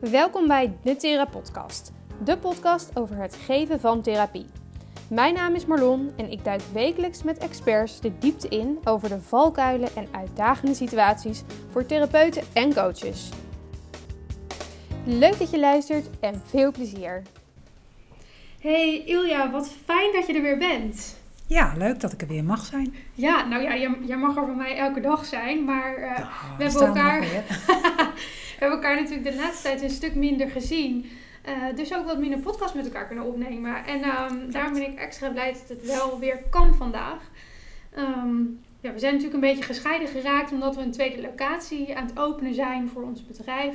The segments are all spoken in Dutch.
Welkom bij de Thera Podcast, de podcast over het geven van therapie. Mijn naam is Marlon en ik duik wekelijks met experts de diepte in over de valkuilen en uitdagende situaties voor therapeuten en coaches. Leuk dat je luistert en veel plezier. Hey Ilja, wat fijn dat je er weer bent. Ja, leuk dat ik er weer mag zijn. Ja, nou ja, jij, mag er voor mij elke dag zijn, maar uh, we, hebben elkaar, hebben elkaar natuurlijk de laatste tijd een stuk minder gezien. Uh, dus ook wat minder podcast met elkaar kunnen opnemen. En um, daarom ben ik extra blij dat het wel weer kan vandaag. Um, ja, we zijn natuurlijk een beetje gescheiden geraakt omdat we een tweede locatie aan het openen zijn voor ons bedrijf.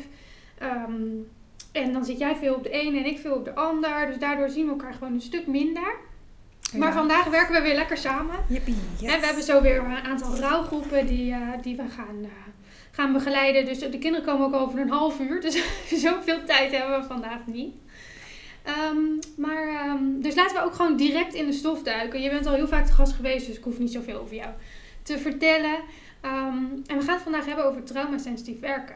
Um, en dan zit jij veel op de ene en ik veel op de ander. Dus daardoor zien we elkaar gewoon een stuk minder. Maar vandaag werken we weer lekker samen. Yippie, En we hebben zo weer een aantal rouwgroepen die, uh, die we gaan, uh, gaan begeleiden. Dus de kinderen komen ook over een half uur. Dus zoveel tijd hebben we vandaag niet. Um, maar, um, dus laten we ook gewoon direct in de stof duiken. Je bent al heel vaak te gast geweest, dus ik hoef niet zoveel over jou te vertellen. Um, en we gaan het vandaag hebben over traumasensitief werken.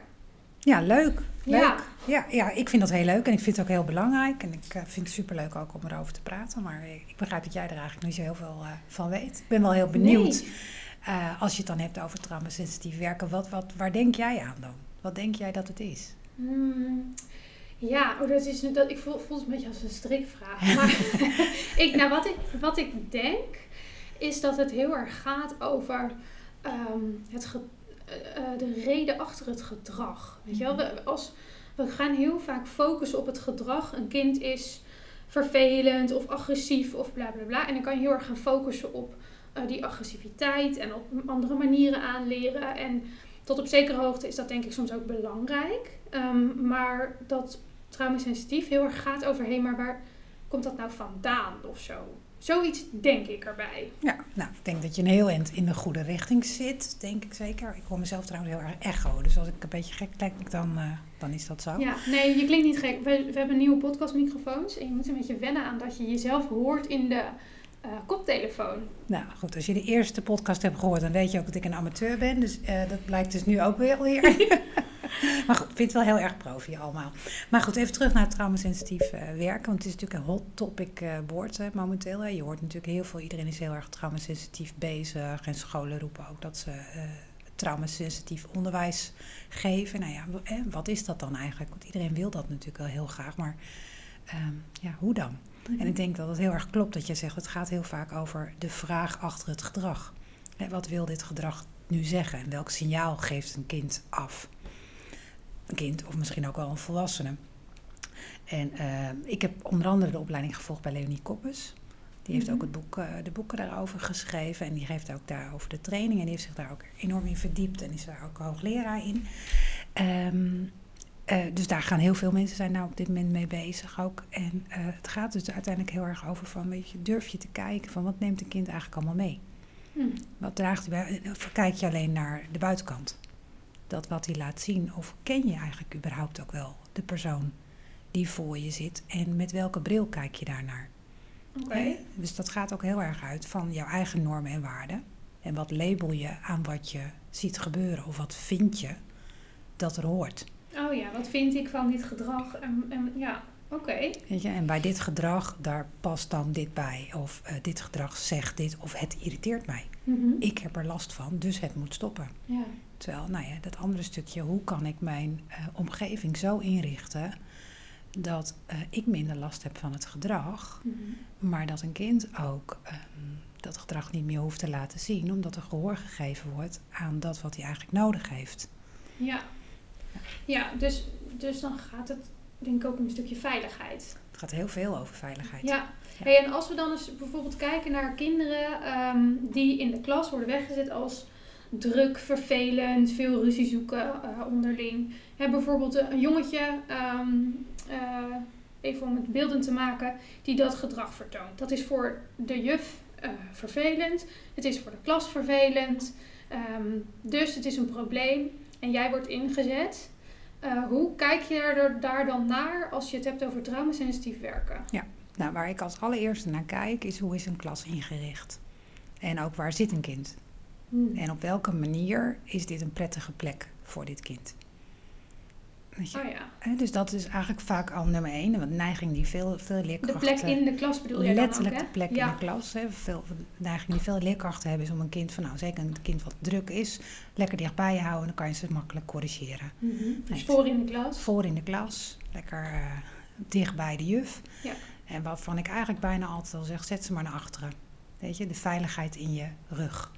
Ja, leuk. Leuk. Ja. ja. Ja, ik vind dat heel leuk en ik vind het ook heel belangrijk. En ik uh, vind het superleuk ook om erover te praten. Maar ik begrijp dat jij er eigenlijk niet zo heel veel uh, van weet. Ik ben wel heel benieuwd. Nee. Uh, als je het dan hebt over traumasensitief werken, wat, wat, waar denk jij aan dan? Wat denk jij dat het is? Hmm. Ja, oh, dat is, dat, ik voel, voel het een beetje als een strikvraag. Maar ik, nou, wat, ik, wat ik denk, is dat het heel erg gaat over um, het ge, uh, de reden achter het gedrag. Weet je wel, we, als, we gaan heel vaak focussen op het gedrag. Een kind is vervelend of agressief of bla bla bla. En dan kan je heel erg gaan focussen op uh, die agressiviteit en op andere manieren aanleren. En tot op zekere hoogte is dat denk ik soms ook belangrijk. Um, maar dat traumasensitief heel erg gaat over, hé, hey, maar waar komt dat nou vandaan of zo? Zoiets denk ik erbij. Ja, nou, ik denk dat je een heel eind in de goede richting zit, denk ik zeker. Ik hoor mezelf trouwens heel erg echo, dus als ik een beetje gek klink, dan, uh, dan is dat zo. Ja, nee, je klinkt niet gek. We, we hebben nieuwe podcastmicrofoons en je moet een beetje wennen aan dat je jezelf hoort in de uh, koptelefoon. Nou goed, als je de eerste podcast hebt gehoord, dan weet je ook dat ik een amateur ben. Dus uh, dat blijkt dus nu ook weer weer. maar goed, ik vind het wel heel erg profi allemaal. Maar goed, even terug naar het traumasensitief uh, werken. Want het is natuurlijk een hot topic hè, momenteel. Hè. Je hoort natuurlijk heel veel, iedereen is heel erg traumasensitief bezig. En scholen roepen ook dat ze traumasensitief onderwijs geven. Nou ja, wat is dat dan eigenlijk? Want iedereen wil dat natuurlijk wel heel graag. Maar um, ja, hoe dan? Mm-hmm. En ik denk dat het heel erg klopt dat je zegt, het gaat heel vaak over de vraag achter het gedrag. Hè, wat wil dit gedrag nu zeggen? En welk signaal geeft een kind af? Een kind of misschien ook wel een volwassene. En uh, ik heb onder andere de opleiding gevolgd bij Leonie Koppes. Die heeft ook het boek, uh, de boeken daarover geschreven. En die geeft ook daarover de training. En die heeft zich daar ook enorm in verdiept. En is daar ook hoogleraar in. Um, uh, dus daar gaan heel veel mensen zijn nou op dit moment mee bezig ook. En uh, het gaat dus uiteindelijk heel erg over van, weet je, durf je te kijken van wat neemt een kind eigenlijk allemaal mee? Hmm. Wat draagt hij bij? Of kijk je alleen naar de buitenkant? Dat wat hij laat zien? Of ken je eigenlijk überhaupt ook wel de persoon die voor je zit? En met welke bril kijk je daarnaar? Okay. Dus dat gaat ook heel erg uit van jouw eigen normen en waarden. En wat label je aan wat je ziet gebeuren? Of wat vind je dat er hoort? Oh ja, wat vind ik van dit gedrag? En, en ja, oké. Okay. Weet je, en bij dit gedrag, daar past dan dit bij. Of uh, dit gedrag zegt dit, of het irriteert mij. Mhm. Mm -hmm. Ik heb er last van, dus het moet stoppen. Ja. Terwijl, nou ja, dat andere stukje, hoe kan ik mijn uh, omgeving zo inrichten dat uh, ik minder last heb van het gedrag, mm -hmm. maar dat een kind ook um, dat gedrag niet meer hoeft te laten zien, omdat er gehoor gegeven wordt aan dat wat hij eigenlijk nodig heeft. Ja. Ja, dus, dus dan gaat het denk ik ook een stukje veiligheid. Het gaat heel veel over veiligheid. Ja. ja. Hey, en als we dan eens bijvoorbeeld kijken naar kinderen um, die in de klas worden weggezet als druk, vervelend, veel ruzie zoeken uh, onderling. Hè, bijvoorbeeld een jongetje, um, uh, even om het beeldend te maken, die dat gedrag vertoont. Dat is voor de juf uh, vervelend, het is voor de klas vervelend. Um, dus het is een probleem en jij wordt ingezet. Uh, hoe kijk je er daar dan naar als je het hebt over traumasensitief werken? Ja, nou waar ik als allereerste naar kijk is hoe is een klas ingericht? En ook waar zit een kind? Hmm. En op welke manier is dit een prettige plek voor dit kind? Je? Oh ja. Dus dat is eigenlijk vaak al nummer één. Want neiging die veel, veel De leerkrachten... plek in de klas bedoel ook, Letterlijk hè? de plek ja. in de klas. Hè. Veel, de neiging die veel leerkrachten hebben is om een kind van, nou zeker een kind wat druk is, lekker dichtbij je houden en dan kan je ze makkelijk corrigeren. Mhm. Dus Nee. voor in de klas. Voor in de klas, lekker eh, dicht bij de juf. Ja. En waarvan ik eigenlijk bijna altijd al zeg, zet ze maar naar achteren. Weet je, de veiligheid in je rug.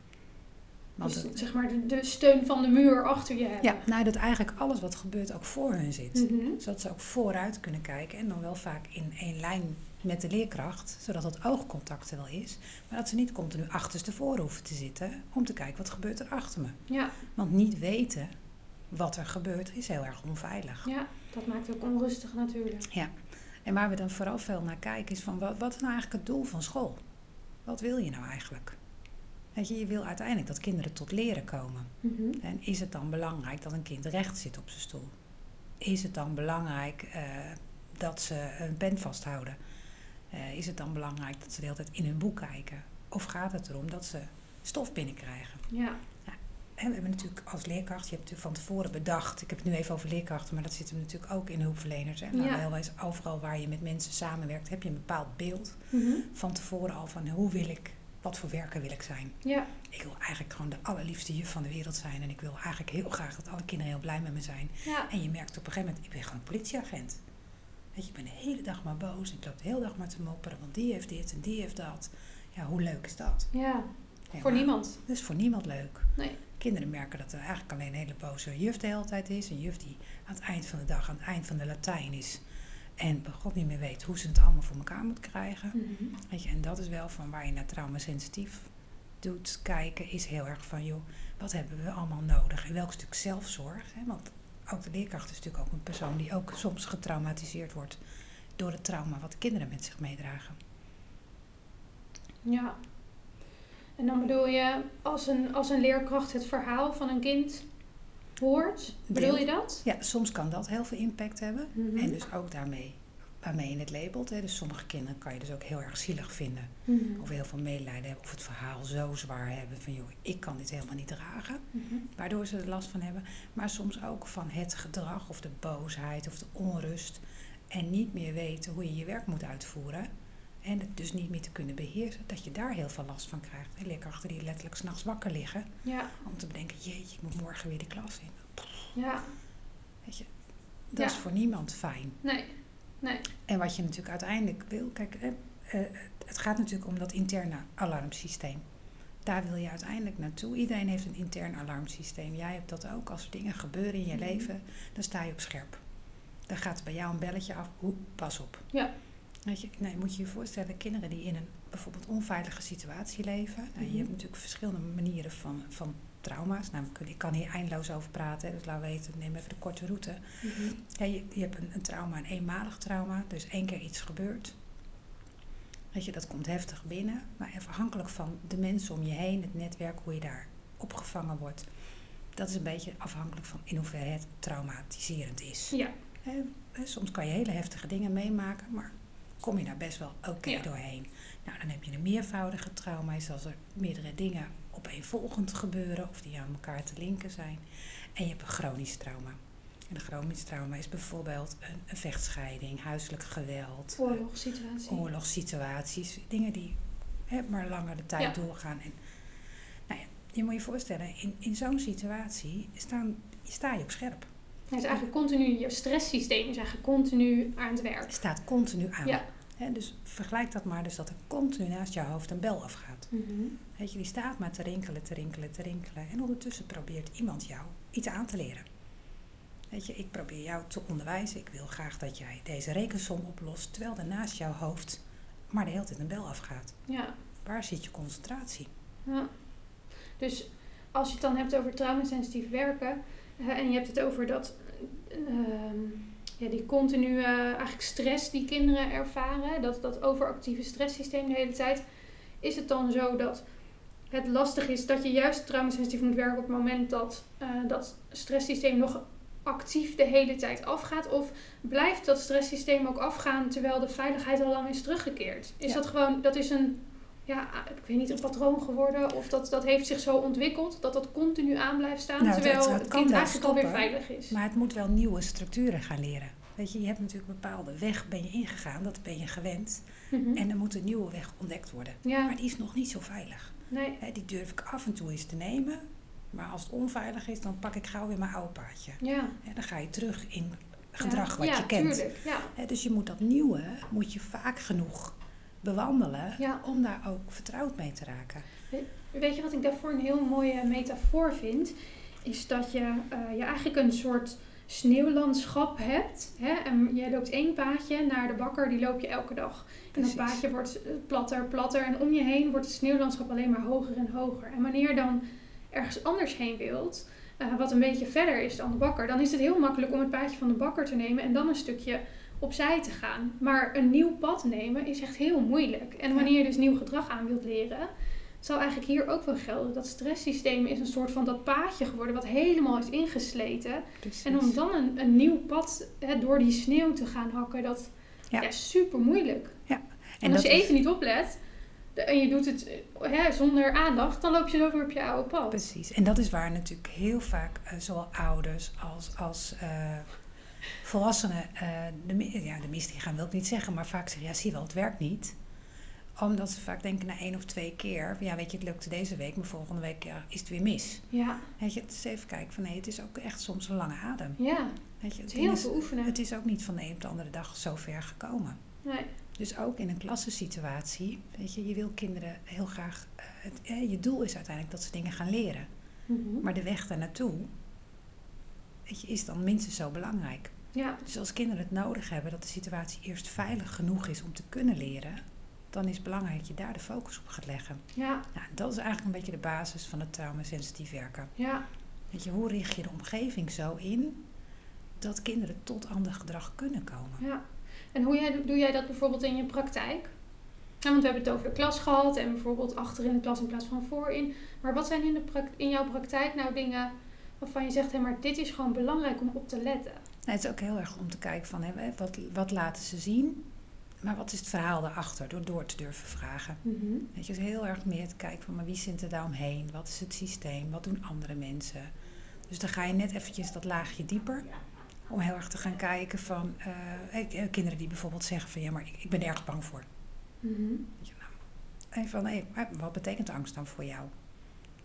Want Dus het- zeg maar de, de steun van de muur achter je hebben. ja, nou dat eigenlijk alles wat gebeurt ook voor hun zit. Mhm. Zodat ze ook vooruit kunnen kijken en dan wel vaak in één lijn met de leerkracht, zodat het oogcontact er wel is. Maar dat ze niet continu achterstevoren hoeven te zitten om te kijken wat gebeurt er achter me. Ja, Want niet weten wat er gebeurt is heel erg onveilig. ja, dat maakt ook onrustig natuurlijk. Ja. En waar we dan vooral veel naar kijken is van wat, wat is nou eigenlijk het doel van school? Wat wil je nou eigenlijk? Weet je, je wil uiteindelijk dat kinderen tot leren komen. Mhm. En is het dan belangrijk dat een kind recht zit op zijn stoel? Is het dan belangrijk eh, dat ze een pen vasthouden? Eh, is het dan belangrijk dat ze de hele tijd in hun boek kijken? Of gaat het erom dat ze stof binnenkrijgen? Ja, En we hebben natuurlijk als leerkracht, je hebt natuurlijk van tevoren bedacht, ik heb het nu even over leerkrachten, maar dat zit hem natuurlijk ook in hulpverleners. Nou, Ja. heel wijs, overal waar je met mensen samenwerkt, heb je een bepaald beeld Mhm. van tevoren al van hoe wil ik, wat voor werker wil ik zijn. ja, Ik wil eigenlijk gewoon de allerliefste juf van de wereld zijn en ik wil eigenlijk heel graag dat alle kinderen heel blij met me zijn. ja, En je merkt op een gegeven moment, ik ben gewoon een politieagent. Weet je, ik ben de hele dag maar boos. Ik loop de hele dag maar te mopperen, want die heeft dit en die heeft dat. Ja, hoe leuk is dat? ja. Voor niemand. Dat is voor niemand leuk. Nee. Kinderen merken dat er eigenlijk alleen een hele boze juf de hele tijd is. Een juf die aan het eind van de dag, aan het eind van de Latijn is. En bij God niet meer weet hoe ze het allemaal voor elkaar moet krijgen. Mhm. Weet je, en dat is wel van waar je naar traumasensitief doet kijken, is heel erg van, joh, wat hebben we allemaal nodig? En welk stuk zelfzorg? Hè? Want ook de leerkracht is natuurlijk ook een persoon die ook soms getraumatiseerd wordt door het trauma wat de kinderen met zich meedragen. Ja. En dan bedoel je, als een, als een leerkracht het verhaal van een kind hoort, bedoel je dat? Ja, soms kan dat heel veel impact hebben. Mhm. En dus ook daarmee waarmee je het labelt. Hè. Dus sommige kinderen kan je dus ook heel erg zielig vinden. Mhm. Of heel veel medelijden hebben. Of het verhaal zo zwaar hebben van joh, ik kan dit helemaal niet dragen. Mhm. Waardoor ze er last van hebben. Maar soms ook van het gedrag of de boosheid of de onrust. En niet meer weten hoe je je werk moet uitvoeren. En het dus niet meer te kunnen beheersen. Dat je daar heel veel last van krijgt. En leerkrachten die letterlijk s'nachts wakker liggen. Ja, Om te bedenken, jeetje, ik moet morgen weer de klas in. ja, Weet je, dat Ja. is voor niemand fijn. nee, nee. En wat je natuurlijk uiteindelijk wil, kijk, eh, eh, het gaat natuurlijk om dat interne alarmsysteem. Daar wil je uiteindelijk naartoe. Iedereen heeft een intern alarmsysteem. Jij hebt dat ook. Als er dingen gebeuren in je Mhm. leven, dan sta je op scherp. Dan gaat bij jou een belletje af. Hoe, pas op. Ja. Weet je, nee, moet je je voorstellen, kinderen die in een bijvoorbeeld onveilige situatie leven. Nou, Mhm. Je hebt natuurlijk verschillende manieren van, van trauma's. Nou, ik kan hier eindeloos over praten, dus we weten, neem even de korte route. Mhm. Ja, je, je hebt een, een trauma, een eenmalig trauma, dus één keer iets gebeurt. Weet je, dat komt heftig binnen, maar afhankelijk van de mensen om je heen, het netwerk, hoe je daar opgevangen wordt, dat is een beetje afhankelijk van in hoeverre het traumatiserend is. Ja, soms kan je hele heftige dingen meemaken, maar kom je daar best wel oké Ja. doorheen. Nou, dan heb je een meervoudige trauma, is als er meerdere dingen opeenvolgend gebeuren of die aan elkaar te linken zijn. En je hebt een chronisch trauma. En een chronisch trauma is bijvoorbeeld een, een vechtscheiding, huiselijk geweld, eh, oorlogssituatie. oorlogssituaties, dingen die hè, maar langer de tijd Ja. doorgaan. En, nou ja, je moet je voorstellen, in, in zo'n situatie staan, sta je op scherp. Het is eigenlijk continu, je stresssysteem is eigenlijk continu aan het werk. Het staat continu aan. Ja. Dus vergelijk dat maar dus dat er continu naast jouw hoofd een bel afgaat. Weet je, die staat maar te rinkelen, te rinkelen, te rinkelen. En ondertussen probeert iemand jou iets aan te leren. Weet je, ik probeer jou te onderwijzen. Ik wil graag dat jij deze rekensom oplost. Terwijl er naast jouw hoofd maar de hele tijd een bel afgaat. Ja. Waar zit je concentratie? ja. Dus als je het dan hebt over traumasensitief werken en je hebt het over dat, eh, ehm, ja, die continue eigenlijk stress die kinderen ervaren, dat, dat overactieve stresssysteem de hele tijd, is het dan zo dat het lastig is dat je juist traumasensitief moet werken op het moment dat eh, dat stresssysteem nog actief de hele tijd afgaat? Of blijft dat stresssysteem ook afgaan terwijl de veiligheid al lang is teruggekeerd? Is Ja. dat gewoon, dat is een ja, ik weet niet, een patroon geworden. Of dat, dat heeft zich zo ontwikkeld dat dat continu aan blijft staan. Nou, terwijl het- het, het kind eigenlijk alweer stoppen, veilig is. Maar het moet wel nieuwe structuren gaan leren. Weet je, je hebt natuurlijk een bepaalde weg ben je ingegaan, dat ben je gewend. Mhm. En er moet een nieuwe weg ontdekt worden. ja, Maar die is nog niet zo veilig. nee. Die durf ik af en toe eens te nemen. Maar als het onveilig is, dan pak ik gauw weer mijn oude paadje. Ja. Dan ga je terug in gedrag ja. wat je kent. Tuurlijk. Ja, Hè, dus je moet dat nieuwe, moet je vaak genoeg bewandelen Ja. om daar ook vertrouwd mee te raken. Weet je wat ik daarvoor een heel mooie metafoor vind? Is dat je, eh, je eigenlijk een soort sneeuwlandschap hebt. Hè? En je loopt één paadje naar de bakker, die loop je elke dag. En dat paadje wordt eh, platter, platter. En om je heen wordt het sneeuwlandschap alleen maar hoger en hoger. En wanneer je dan ergens anders heen wilt, eh, wat een beetje verder is dan de bakker, dan is het heel makkelijk om het paadje van de bakker te nemen en dan een stukje opzij te gaan. Maar een nieuw pad nemen is echt heel moeilijk. En wanneer je dus nieuw gedrag aan wilt leren, zou eigenlijk hier ook wel gelden. Dat stresssysteem is een soort van dat paadje geworden wat helemaal is ingesleten. Precies. En om dan een, een nieuw pad hè, door die sneeuw te gaan hakken, dat Ja. ja. is super moeilijk. En, En als je is- even niet oplet en je doet het hè, zonder aandacht, dan loop je zo weer op je oude pad. Precies. En dat is waar natuurlijk heel vaak, eh, zowel ouders als, als eh, volwassenen, eh, de, ja, de gaan wil ik niet zeggen, maar vaak zeggen, ja zie wel, het werkt niet. Omdat ze vaak denken na één of twee keer, ja weet je, het lukte deze week, maar volgende week ja, is het weer mis. Ja, Weet je, het is even kijken van nee, het is ook echt soms een lange adem. ja. Weet je, Het het, is heel veel oefenen. het is ook niet van de een op de andere dag zo ver gekomen. Nee. Dus ook in een klassensituatie, weet je, je wil kinderen heel graag, eh, het, eh, je doel is uiteindelijk dat ze dingen gaan leren. Mhm. Maar de weg daar naartoe is dan minstens zo belangrijk. Ja, Dus als kinderen het nodig hebben dat de situatie eerst veilig genoeg is om te kunnen leren, dan is het belangrijk dat je daar de focus op gaat leggen. ja, Nou, dat is eigenlijk een beetje de basis van het traumasensitief werken. ja. Weet je, hoe richt je de omgeving zo in dat kinderen tot ander gedrag kunnen komen? Ja. En hoe jij, doe jij dat bijvoorbeeld in je praktijk? Want we hebben het over de klas gehad en bijvoorbeeld achter in de klas in plaats van voorin. Maar wat zijn in, de in jouw praktijk nou dingen waarvan je zegt, hé, maar dit is gewoon belangrijk om op te letten? Nou, het is ook heel erg om te kijken van hè, wat, wat laten ze zien, maar wat is het verhaal daarachter, door door te durven vragen. Mhm. Weet je, het is heel erg meer te kijken van maar wie zit er daar omheen, wat is het systeem, wat doen andere mensen. Dus dan ga je net eventjes dat laagje dieper. Om heel erg te gaan kijken van eh, eh, kinderen die bijvoorbeeld zeggen van ja, maar ik, ik ben ergens bang voor. Mhm. Nou, en van hé, wat betekent angst dan voor jou?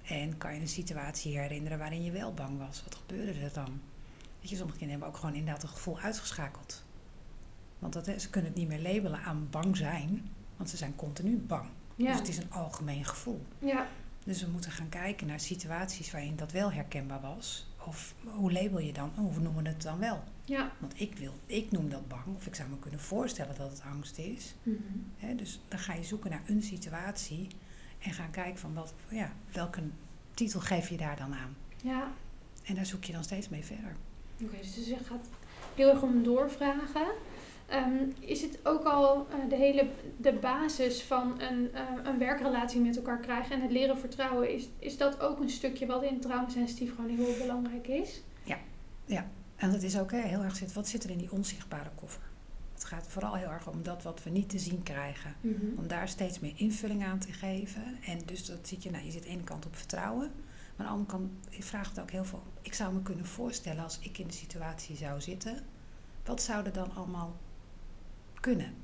En kan je een situatie herinneren waarin je wel bang was? Wat gebeurde er dan? Weet je, sommige kinderen hebben ook gewoon inderdaad een gevoel uitgeschakeld. Want dat, ze kunnen het niet meer labelen aan bang zijn, want ze zijn continu bang. Dus het is een algemeen gevoel. ja, Dus we moeten gaan kijken naar situaties waarin dat wel herkenbaar was. Of hoe label je dan, hoe noemen we het dan wel? ja. Want ik, wil, ik noem dat bang, of ik zou me kunnen voorstellen dat het angst is. Mhm. Hè, dus dan ga je zoeken naar een situatie en gaan kijken van wat, ja, welke titel geef je daar dan aan. Ja. En daar zoek je dan steeds mee verder. Oké, dus je gaat heel erg om doorvragen. Ehm, is het ook al eh, de hele de basis van een, eh, een werkrelatie met elkaar krijgen en het leren vertrouwen? Is, is dat ook een stukje wat in traumasensitief gewoon heel belangrijk is? En dat is ook hè, heel erg zit, wat zit er in die onzichtbare koffer? Het gaat vooral heel erg om dat wat we niet te zien krijgen. Om daar steeds meer invulling aan te geven. En dus dat zie je, nou, je zit aan de ene kant op vertrouwen. De andere kant vraagt het ook heel veel. Ik zou me kunnen voorstellen als ik in de situatie zou zitten. Wat zou er dan allemaal kunnen?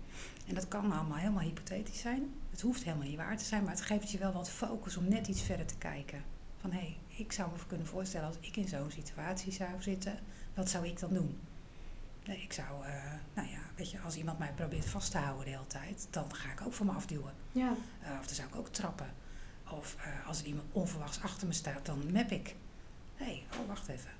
En dat kan allemaal helemaal hypothetisch zijn. Het hoeft helemaal niet waar te zijn. Maar het geeft je wel wat focus om net iets verder te kijken. Van hé, hey, ik zou me kunnen voorstellen als ik in zo'n situatie zou zitten. Wat zou ik dan doen? Nee, ik zou, eh, nou ja, weet je, als iemand mij probeert vast te houden de hele tijd, dan ga ik ook voor me afduwen. Ja, Eh, of dan zou ik ook trappen. Of eh, als er iemand onverwachts achter me staat, dan map ik. Hé, hey, oh, wacht even.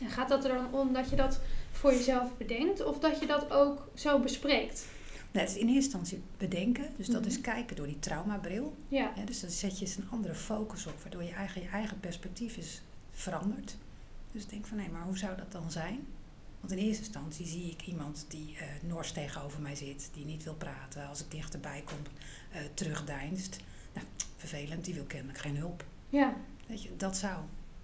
en gaat dat er dan om dat je dat voor jezelf bedenkt of dat je dat ook zo bespreekt? Nee, het is in eerste instantie bedenken. Dus dat Mhm. is kijken door die traumabril. Ja, dus dan zet je eens een andere focus op, waardoor je eigen, je eigen perspectief is veranderd. Dus denk van, hé, maar hoe zou dat dan zijn? Want in eerste instantie zie ik iemand die eh nors tegenover mij zit, die niet wil praten. Als ik dichterbij kom, eh terugdeinst. Nou, vervelend, die wil kennelijk geen hulp. ja, Weet je, dat zou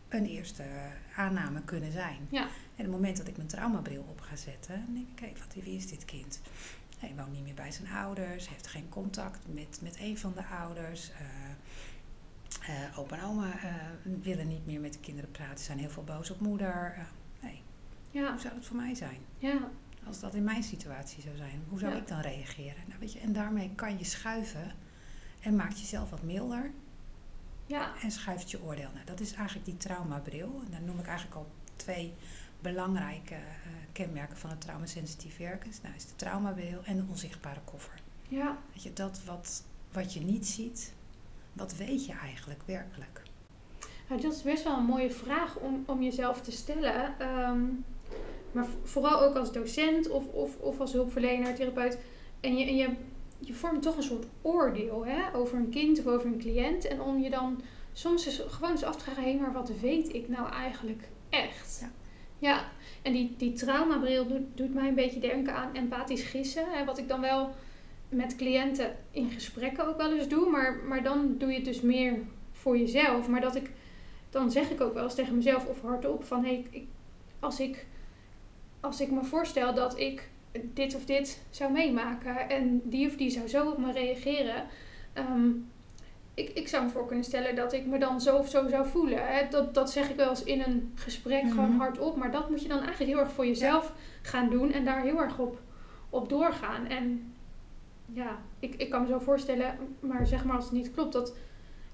een eerste eh, aanname kunnen zijn. Ja. En op het moment dat ik mijn traumabril op ga zetten, dan denk ik, kijk, wat wie is dit kind? Hij woont niet meer bij zijn ouders, heeft geen contact met, met een van de ouders. Uh, uh, opa en oma uh, willen niet meer met de kinderen praten, zijn heel veel boos op moeder. nee. Ja. Hoe zou dat voor mij zijn? Ja. Als dat in mijn situatie zou zijn, hoe zou ja. ik dan reageren? Nou, weet je, en daarmee kan je schuiven en maakt jezelf wat milder. Ja. En schuift je oordeel. Nou, dat is eigenlijk die traumabril. En daar noem ik eigenlijk al twee belangrijke uh, kenmerken van het traumasensitief werken. Nou is de traumabril en de onzichtbare koffer. Ja. Weet je, dat wat, wat je niet ziet, wat weet je eigenlijk werkelijk? Nou, dat is best wel een mooie vraag om, om jezelf te stellen. Um, maar vooral ook als docent of, of, of als hulpverlener, therapeut. En je, en je, je vormt toch een soort oordeel hè, over een kind of over een cliënt. En om je dan soms gewoon eens af te vragen, hé, hey, maar wat weet ik nou eigenlijk echt? Ja. Ja, en die, die traumabril doet, doet mij een beetje denken aan empathisch gissen. Hè, wat ik dan wel met cliënten in gesprekken ook wel eens doe. Maar, maar dan doe je het dus meer voor jezelf. Maar dat ik, dan zeg ik ook wel eens tegen mezelf of hardop van... Hé, hey, als, ik, als ik me voorstel dat ik dit of dit zou meemaken... en die of die zou zo op me reageren... Um, ik, ik zou me voor kunnen stellen dat ik me dan zo of zo zou voelen. Hè? Dat, dat zeg ik wel eens in een gesprek mm -hmm. gewoon hardop. Maar dat moet je dan eigenlijk heel erg voor jezelf ja. gaan doen. En daar heel erg op, op doorgaan. En ja, ik, ik kan me zo voorstellen. Maar zeg maar als het niet klopt. Dat,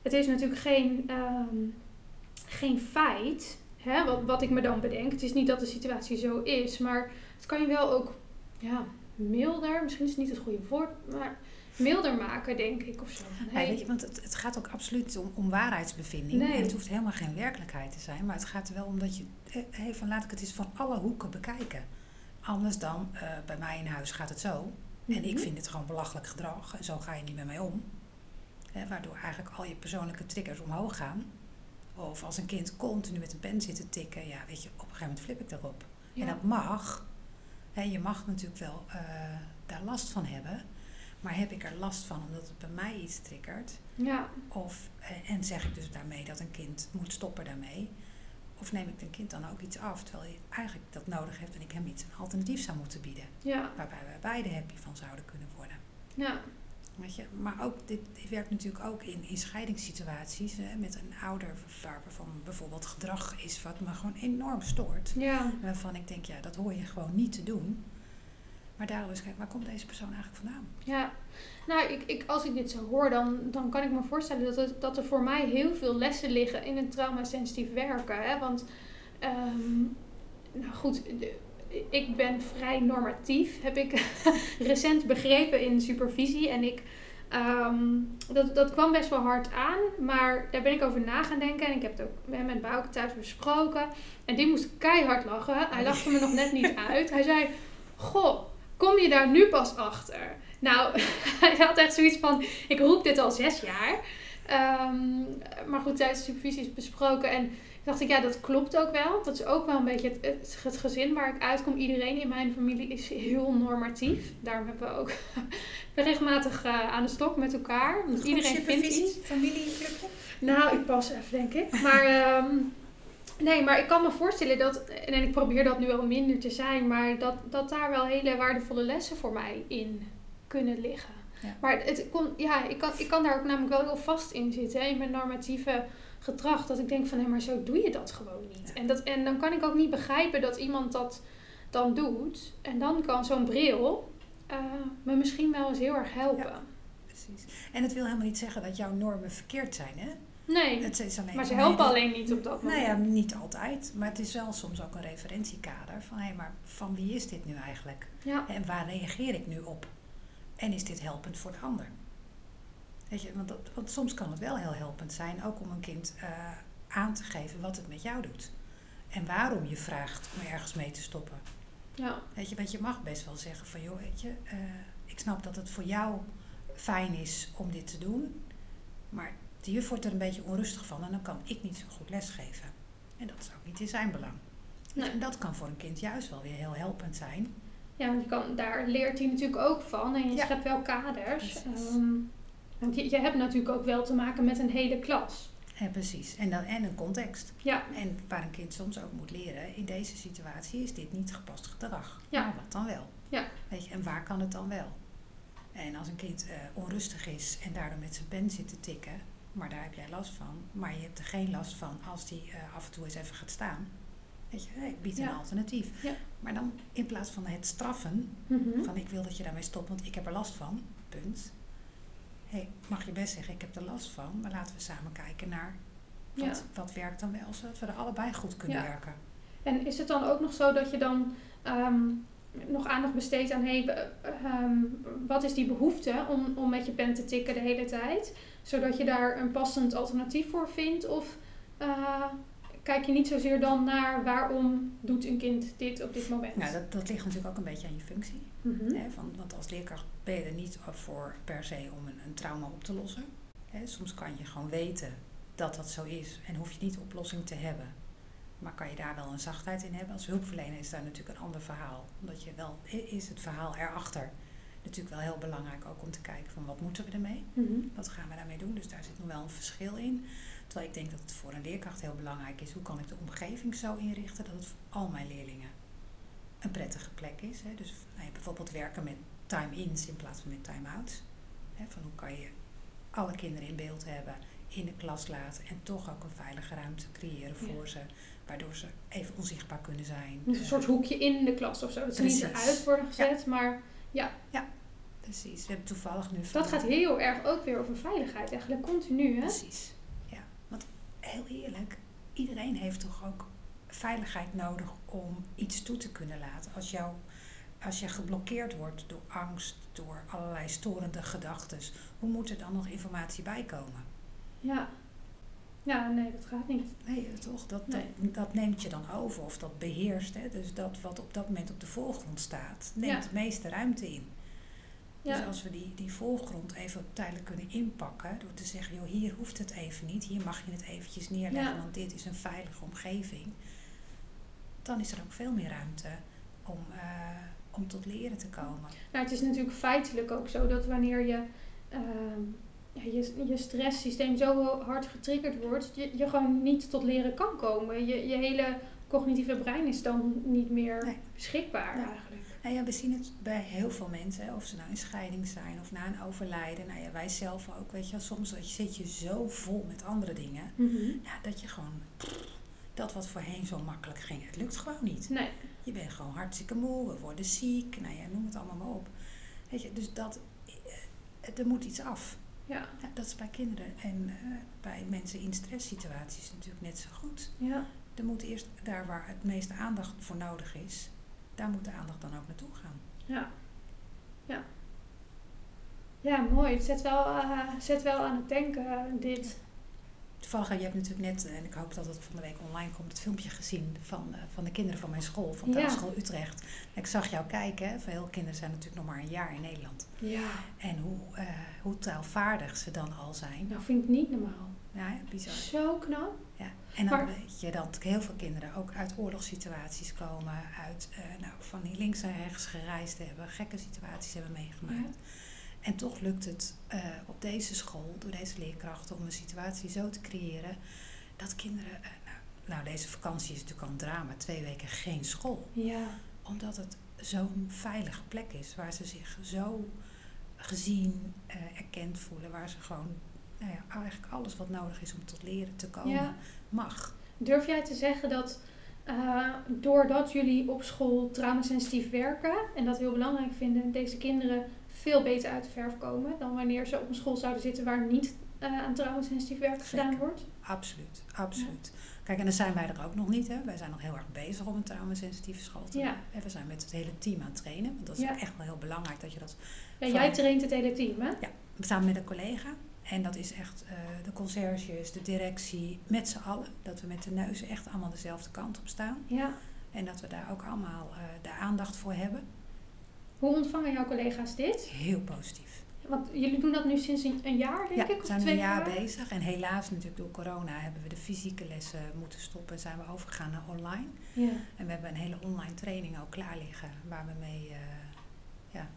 het is natuurlijk geen, um, geen feit. Hè, wat, wat ik me dan bedenk. Het is niet dat de situatie zo is. Maar het kan je wel ook ja, milder. Misschien is het niet het goede woord. Maar milder maken, denk ik, of zo. Hey. Ja, weet je, want het, het, gaat ook absoluut om, om waarheidsbevinding. Nee. En het hoeft helemaal geen werkelijkheid te zijn. Maar het gaat er wel om dat je... Hey, van laat ik het eens van alle hoeken bekijken. Anders dan, uh, bij mij in huis gaat het zo. Mm -hmm. En ik vind het gewoon belachelijk gedrag. En zo ga je niet met mij om. Hè, waardoor eigenlijk al je persoonlijke triggers omhoog gaan. Of als een kind continu met een pen zit te tikken. Ja, weet je, op een gegeven moment flip ik erop. Ja. En dat mag. Hè, je mag natuurlijk wel uh, daar last van hebben. Maar heb ik er last van omdat het bij mij iets triggert? Ja. Of, en zeg ik dus daarmee dat een kind moet stoppen daarmee? Of neem ik een kind dan ook iets af terwijl hij eigenlijk dat nodig heeft en ik hem iets een alternatief zou moeten bieden? Ja. Waarbij wij beide happy van zouden kunnen worden. Ja. Weet je, maar ook, dit, dit werkt natuurlijk ook in, in scheidingssituaties hè, met een ouder waarvan bijvoorbeeld gedrag is wat me gewoon enorm stoort. Ja. Waarvan ik denk, ja, dat hoor je gewoon niet te doen. Maar daarom eens kijken, waar komt deze persoon eigenlijk vandaan? Ja, nou, ik, ik, als ik dit zo hoor, dan, dan kan ik me voorstellen dat, het, dat er voor mij heel veel lessen liggen in het traumasensitief werken. Hè? Want, um, nou goed, de, ik ben vrij normatief, heb ik recent begrepen in supervisie. En ik, um, dat, dat kwam best wel hard aan, maar daar ben ik over na gaan denken. En ik heb het ook met Bouke thuis besproken. En die moest keihard lachen. Hij lachte me nog net niet uit. Hij zei, goh, kom je daar nu pas achter? Nou, hij had echt zoiets van, ik roep dit al zes jaar. Um, maar goed, tijdens de supervisie is besproken. En dacht ik, ja, dat klopt ook wel. Dat is ook wel een beetje het, het, het, gezin waar ik uitkom. Iedereen in mijn familie is heel normatief. Daarom hebben we ook regelmatig uh, aan de stok met elkaar. Want iedereen vindt iets. Familieclubje? Nou, ik pas even, denk ik. Maar... Um, Nee, maar ik kan me voorstellen dat, en ik probeer dat nu al minder te zijn, maar dat, dat daar wel hele waardevolle lessen voor mij in kunnen liggen. Ja. Maar het kon, ja, ik, kan, ik kan daar ook namelijk wel heel vast in zitten, hè, in mijn normatieve gedrag, dat ik denk van, hé, maar zo doe je dat gewoon niet. En, dat, en dan kan ik ook niet begrijpen dat iemand dat dan doet. En dan kan zo'n bril uh, me misschien wel eens heel erg helpen. Ja, precies. En het wil helemaal niet zeggen dat jouw normen verkeerd zijn, hè? Nee, het is alleen maar ze helpen alleen niet op dat moment. Nou ja, niet altijd. Maar het is wel soms ook een referentiekader van... hé, hey, maar van wie is dit nu eigenlijk? Ja. En waar reageer ik nu op? En is dit helpend voor de ander? Weet je, want, dat, want soms kan het wel heel helpend zijn... ook om een kind uh, aan te geven wat het met jou doet. En waarom je vraagt om ergens mee te stoppen. Ja. Weet je, want je mag best wel zeggen van... joh, weet je, uh, ik snap dat het voor jou fijn is om dit te doen... maar de juf wordt er een beetje onrustig van en dan kan ik niet zo goed lesgeven. En dat is ook niet in zijn belang. Nee. En dat kan voor een kind juist wel weer heel helpend zijn. Ja, want je kan, daar leert hij natuurlijk ook van en je Ja. schept wel kaders. Precies. Want je, je hebt natuurlijk ook wel te maken met een hele klas. En precies. En, dan, en een context. Ja, En waar een kind soms ook moet leren, in deze situatie is dit niet gepast gedrag. Ja. Maar wat dan wel? Ja. Weet je, en waar kan het dan wel? En als een kind eh, onrustig is en daardoor met zijn pen zit te tikken, maar daar heb jij last van, maar je hebt er geen last van als die eh, af en toe eens even gaat staan. Weet je, hey, bied een Ja. alternatief. Ja. Maar dan in plaats van het straffen, Mhm. van ik wil dat je daarmee stopt, want ik heb er last van, punt. Hey, mag je best zeggen, ik heb er last van, maar laten we samen kijken naar wat, Ja. wat werkt dan wel, zodat we er allebei goed kunnen Ja. werken. En is het dan ook nog zo dat je dan ehm, nog aandacht besteedt aan hey, be- ehm, wat is die behoefte om, om met je pen te tikken de hele tijd? Zodat je daar een passend alternatief voor vindt? Of eh, kijk je niet zozeer dan naar waarom doet een kind dit op dit moment? Nou, dat, dat ligt natuurlijk ook een beetje aan je functie. Mhm. Hè? Van, want als leerkracht ben je er niet voor per se om een, een trauma op te lossen. Hè? Soms kan je gewoon weten dat dat zo is en hoef je niet de oplossing te hebben. Maar kan je daar wel een zachtheid in hebben? Als hulpverlener is daar natuurlijk een ander verhaal. Omdat je wel, is het verhaal erachter natuurlijk wel heel belangrijk ook om te kijken van wat moeten we ermee? Mhm. Wat gaan we daarmee doen? Dus daar zit nog wel een verschil in. Terwijl ik denk dat het voor een leerkracht heel belangrijk is. Hoe kan ik de omgeving zo inrichten dat het voor al mijn leerlingen een prettige plek is. Hè? Dus nou, ja, bijvoorbeeld werken met time-ins in plaats van met time-outs. Van hoe kan je alle kinderen in beeld hebben, in de klas laten en toch ook een veilige ruimte creëren voor ze. Waardoor ze even onzichtbaar kunnen zijn. Dus een Eh, soort hoekje in de klas of zo. Dat ze niet Precies. eruit worden gezet, maar Precies. We hebben toevallig nu... dat gaat heel erg ook weer over veiligheid. Eigenlijk continu, hè? Precies, ja. Heel eerlijk, iedereen heeft toch ook veiligheid nodig om iets toe te kunnen laten. Als, jou, als je geblokkeerd wordt door angst, door allerlei storende gedachten, hoe moet er dan nog informatie bij komen? Ja. Ja, nee, dat gaat niet. Nee, eh, toch? Dat, Nee. dat, dat neemt je dan over of dat beheerst. Hè? Dus dat wat op dat moment op de voorgrond staat, neemt Ja. de meeste ruimte in. Dus Ja. als we die, die voorgrond even tijdelijk kunnen inpakken, door te zeggen, joh, hier hoeft het even niet, hier mag je het eventjes neerleggen, Ja. want dit is een veilige omgeving, dan is er ook veel meer ruimte om, eh, om tot leren te komen. Nou, het is natuurlijk feitelijk ook zo dat wanneer je, ehm, ja, je, je stresssysteem zo hard getriggerd wordt, je, je gewoon niet tot leren kan komen. Je, je hele cognitieve brein is dan niet meer Nee. beschikbaar eigenlijk. Nou ja, we zien het bij heel veel mensen, of ze nou in scheiding zijn of na een overlijden. Nou ja, wij zelf ook, weet je, wel, soms zit je zo vol met andere dingen, ja, dat je gewoon, dat wat voorheen zo makkelijk ging, het lukt gewoon niet. Nee, Je bent gewoon hartstikke moe, we worden ziek, nou ja, noem het allemaal maar op. Weet je, dus dat, eh, er moet iets af. ja, Ja, dat is bij kinderen en eh, bij mensen in stresssituaties natuurlijk net zo goed. ja, Er moet eerst daar waar het meeste aandacht voor nodig is, daar moet de aandacht dan ook naartoe gaan. ja. Ja, ja mooi. Het zet wel, eh, zet wel aan het denken, eh, dit. Toevallig, je hebt natuurlijk net, en ik hoop dat het van de week online komt, het filmpje gezien van, eh, van de kinderen van mijn school, van Ja. Taalschool Utrecht. Ik zag jou kijken, veel kinderen zijn natuurlijk nog maar een jaar in Nederland. Ja, En hoe, eh, hoe taalvaardig ze dan al zijn. nou vind ik niet normaal. Ja, ja, bizar. Zo knap. En dan Maar- weet je dat heel veel kinderen ook uit oorlogssituaties komen, uit eh, nou, van die links en rechts gereisd hebben, gekke situaties hebben meegemaakt. En toch lukt het eh, op deze school, door deze leerkrachten, om een situatie zo te creëren dat kinderen. eh, nou, nou, deze vakantie is natuurlijk al een drama, twee weken geen school. Ja, Omdat het zo'n veilige plek is waar ze zich zo gezien, erkend voelen, waar ze gewoon nou ja, eigenlijk alles wat nodig is om tot leren te komen Ja. mag. Durf jij te zeggen dat eh, doordat jullie op school traumasensitief werken en dat heel belangrijk vinden, deze kinderen veel beter uit de verf komen dan wanneer ze op een school zouden zitten waar niet eh, aan traumasensitief werk gedaan wordt? Absoluut, absoluut. Kijk, en dan zijn wij er ook nog niet. Hè. Wij zijn nog heel erg bezig om een trauma-sensitieve school te Ja. maken. En we zijn met het hele team aan het trainen. Want dat is Ja. echt wel heel belangrijk dat je dat Ja, Van- jij traint het hele team, hè? samen met een collega. En dat is echt eh, de conciërges, de directie, met z'n allen. Dat we met de neuzen echt allemaal dezelfde kant op staan. Ja. En dat we daar ook allemaal eh, de aandacht voor hebben. Hoe ontvangen jouw collega's dit? Heel positief. Want jullie doen dat nu sinds een, jaar, denk Ja, ik? we Of zijn twee een jaar bezig. En helaas natuurlijk door corona hebben we de fysieke lessen moeten stoppen. En zijn we overgegaan naar online. Ja. En we hebben een hele online training ook klaar liggen. Waar we mee eh, ja,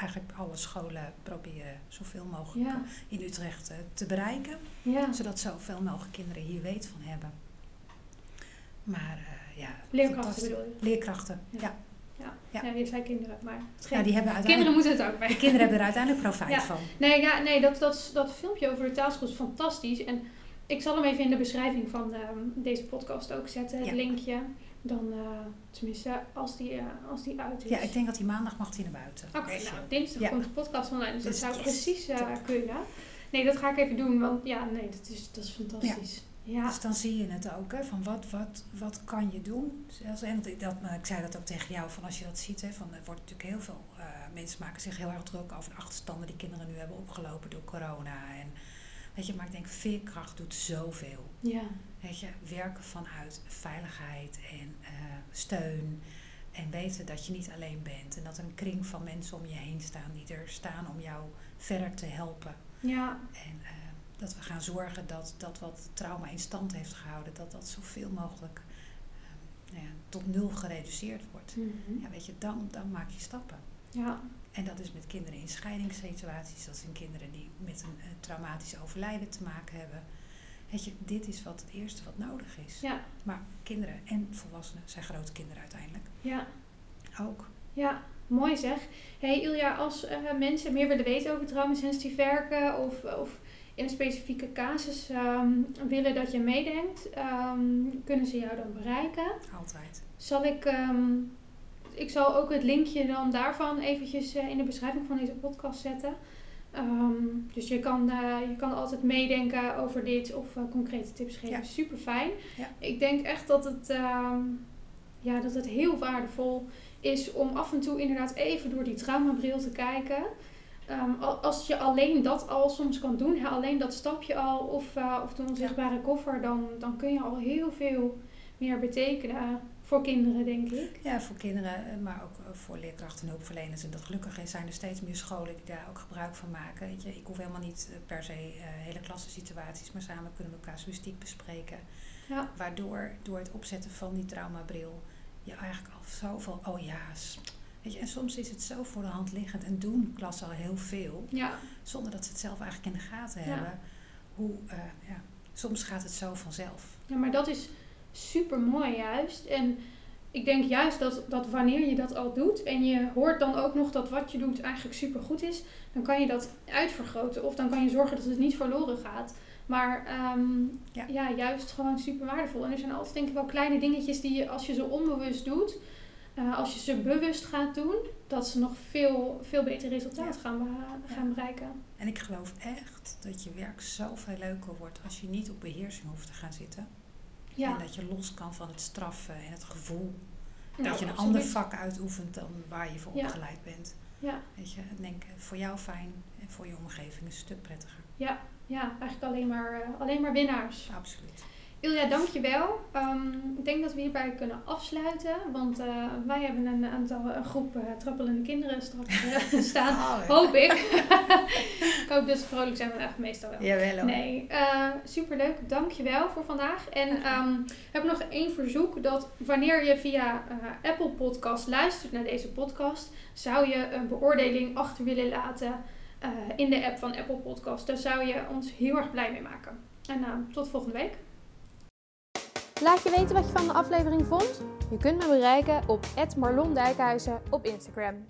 eigenlijk alle scholen proberen zoveel mogelijk Ja. in Utrecht eh, te bereiken. Ja. Zodat zoveel mogelijk kinderen hier weet van hebben. Maar eh, ja, Leerkrachten fantastisch. bedoel je? Leerkrachten, Ja. ja. Ja. Ja. Je zei kinderen, maar Ja, die hebben kinderen uiteindelijk, moeten het ook bij. de kinderen hebben er uiteindelijk profijt Ja. van. Nee, ja, nee dat, dat, dat filmpje over de taalschool is fantastisch. En ik zal hem even in de beschrijving van ehm, deze podcast ook zetten, het linkje. Dan, eh, tenminste, als die, eh, als die uit is. Ja, ik denk dat die maandag mag die naar buiten. Oké, nou, dinsdag Ja. komt de podcast online, dus, Dus dat zou yes, precies eh, kunnen. Nee, dat ga ik even doen, want ja, nee, dat is, dat is fantastisch. Ja. Dus dan zie je het ook, hè, van wat, wat, wat kan je doen? Zelfs, en dat, dat, nou, ik zei dat ook tegen jou, van als je dat ziet, hè, van, er wordt natuurlijk heel veel, mensen maken zich heel erg druk over de achterstanden die kinderen nu hebben opgelopen door corona. En, weet je, maar ik denk, veerkracht doet zoveel. ja. Weet je, werken vanuit veiligheid en eh, steun. En weten dat je niet alleen bent. En dat er een kring van mensen om je heen staan die er staan om jou verder te helpen. Ja, En eh, dat we gaan zorgen dat, dat wat trauma in stand heeft gehouden, dat dat zoveel mogelijk eh, nou ja, tot nul gereduceerd wordt. Mhm. Ja, weet je, dan, dan maak je stappen. ja. En dat is met kinderen in scheidingssituaties, dat zijn kinderen die met een traumatisch overlijden te maken hebben. Weet je, dit is wat het eerste wat nodig is. ja, Maar kinderen en volwassenen zijn grote kinderen uiteindelijk ja. ook. Ja, mooi zeg. Hey Ilja, als eh, mensen meer willen weten over traumasensitief werken of, of in een specifieke casus ehm, willen dat je meedenkt, ehm, kunnen ze jou dan bereiken? Altijd. Zal ik, ehm, ik zal ook het linkje dan daarvan eventjes eh, in de beschrijving van deze podcast zetten. Ehm, dus je kan, eh, je kan altijd meedenken over dit of eh, concrete tips geven. Ja. Super fijn. Ja. Ik denk echt dat het, ehm, ja, dat het heel waardevol is om af en toe inderdaad even door die traumabril te kijken. Ehm, al- als je alleen dat al soms kan doen, hè, alleen dat stapje al of, eh, of de onzichtbare koffer, dan, dan kun je al heel veel meer betekenen voor kinderen, denk ik. Ja, voor kinderen, eh, maar ook eh, voor leerkrachten en hulpverleners. En dat gelukkig is, zijn er steeds meer scholen die daar ook gebruik van maken. Weet je, ik hoef helemaal niet eh, per se hele klassensituaties, maar samen kunnen we casuïstiek bespreken. Ja, Waardoor door het opzetten van die traumabril je eigenlijk al zoveel oh ja's. Weet je, en soms is het zo voor de hand liggend en doen klassen al heel veel, ja, zonder dat ze het zelf eigenlijk in de gaten Ja. hebben. Hoe, ja, soms gaat het zo vanzelf. ja, maar dat is super mooi juist. En ik denk juist dat, dat wanneer je dat al doet en je hoort dan ook nog dat wat je doet eigenlijk super goed is, dan kan je dat uitvergroten of dan kan je zorgen dat het niet verloren gaat. Maar ehm, Ja. ja. juist gewoon super waardevol. En er zijn altijd denk ik wel kleine dingetjes die je als je ze onbewust doet, eh, als je ze bewust gaat doen, dat ze nog veel, veel beter resultaat gaan, be- gaan bereiken. En ik geloof echt dat je werk zoveel leuker wordt als je niet op beheersing hoeft te gaan zitten. Ja, En dat je los kan van het straffen en het gevoel. Nou, dat je een absoluut. ander vak uitoefent dan waar je voor Ja. opgeleid bent. Ja, Weet je, denk eh, voor jou fijn en voor je omgeving een stuk prettiger. ja, ja, eigenlijk alleen maar, eh, alleen maar winnaars. Absoluut. Ilja, dankjewel. Um, ik denk dat we hierbij kunnen afsluiten. Want eh, wij hebben een aantal een groep eh, trappelende kinderen straks eh, staan. Oh, Hoop ik. ik hoop dat ze vrolijk zijn, maar echt meestal wel. Jawel hoor. Nee, eh superleuk. Dankjewel voor vandaag. En ehm we hebben nog één verzoek. Dat wanneer je via eh, Apple Podcast luistert naar deze podcast, zou je een beoordeling achter willen laten eh, in de app van Apple Podcast. Daar zou je ons heel erg blij mee maken. En eh, tot volgende week. Laat je weten wat je van de aflevering vond. Je kunt me bereiken op @marlondijkhuizen op Instagram.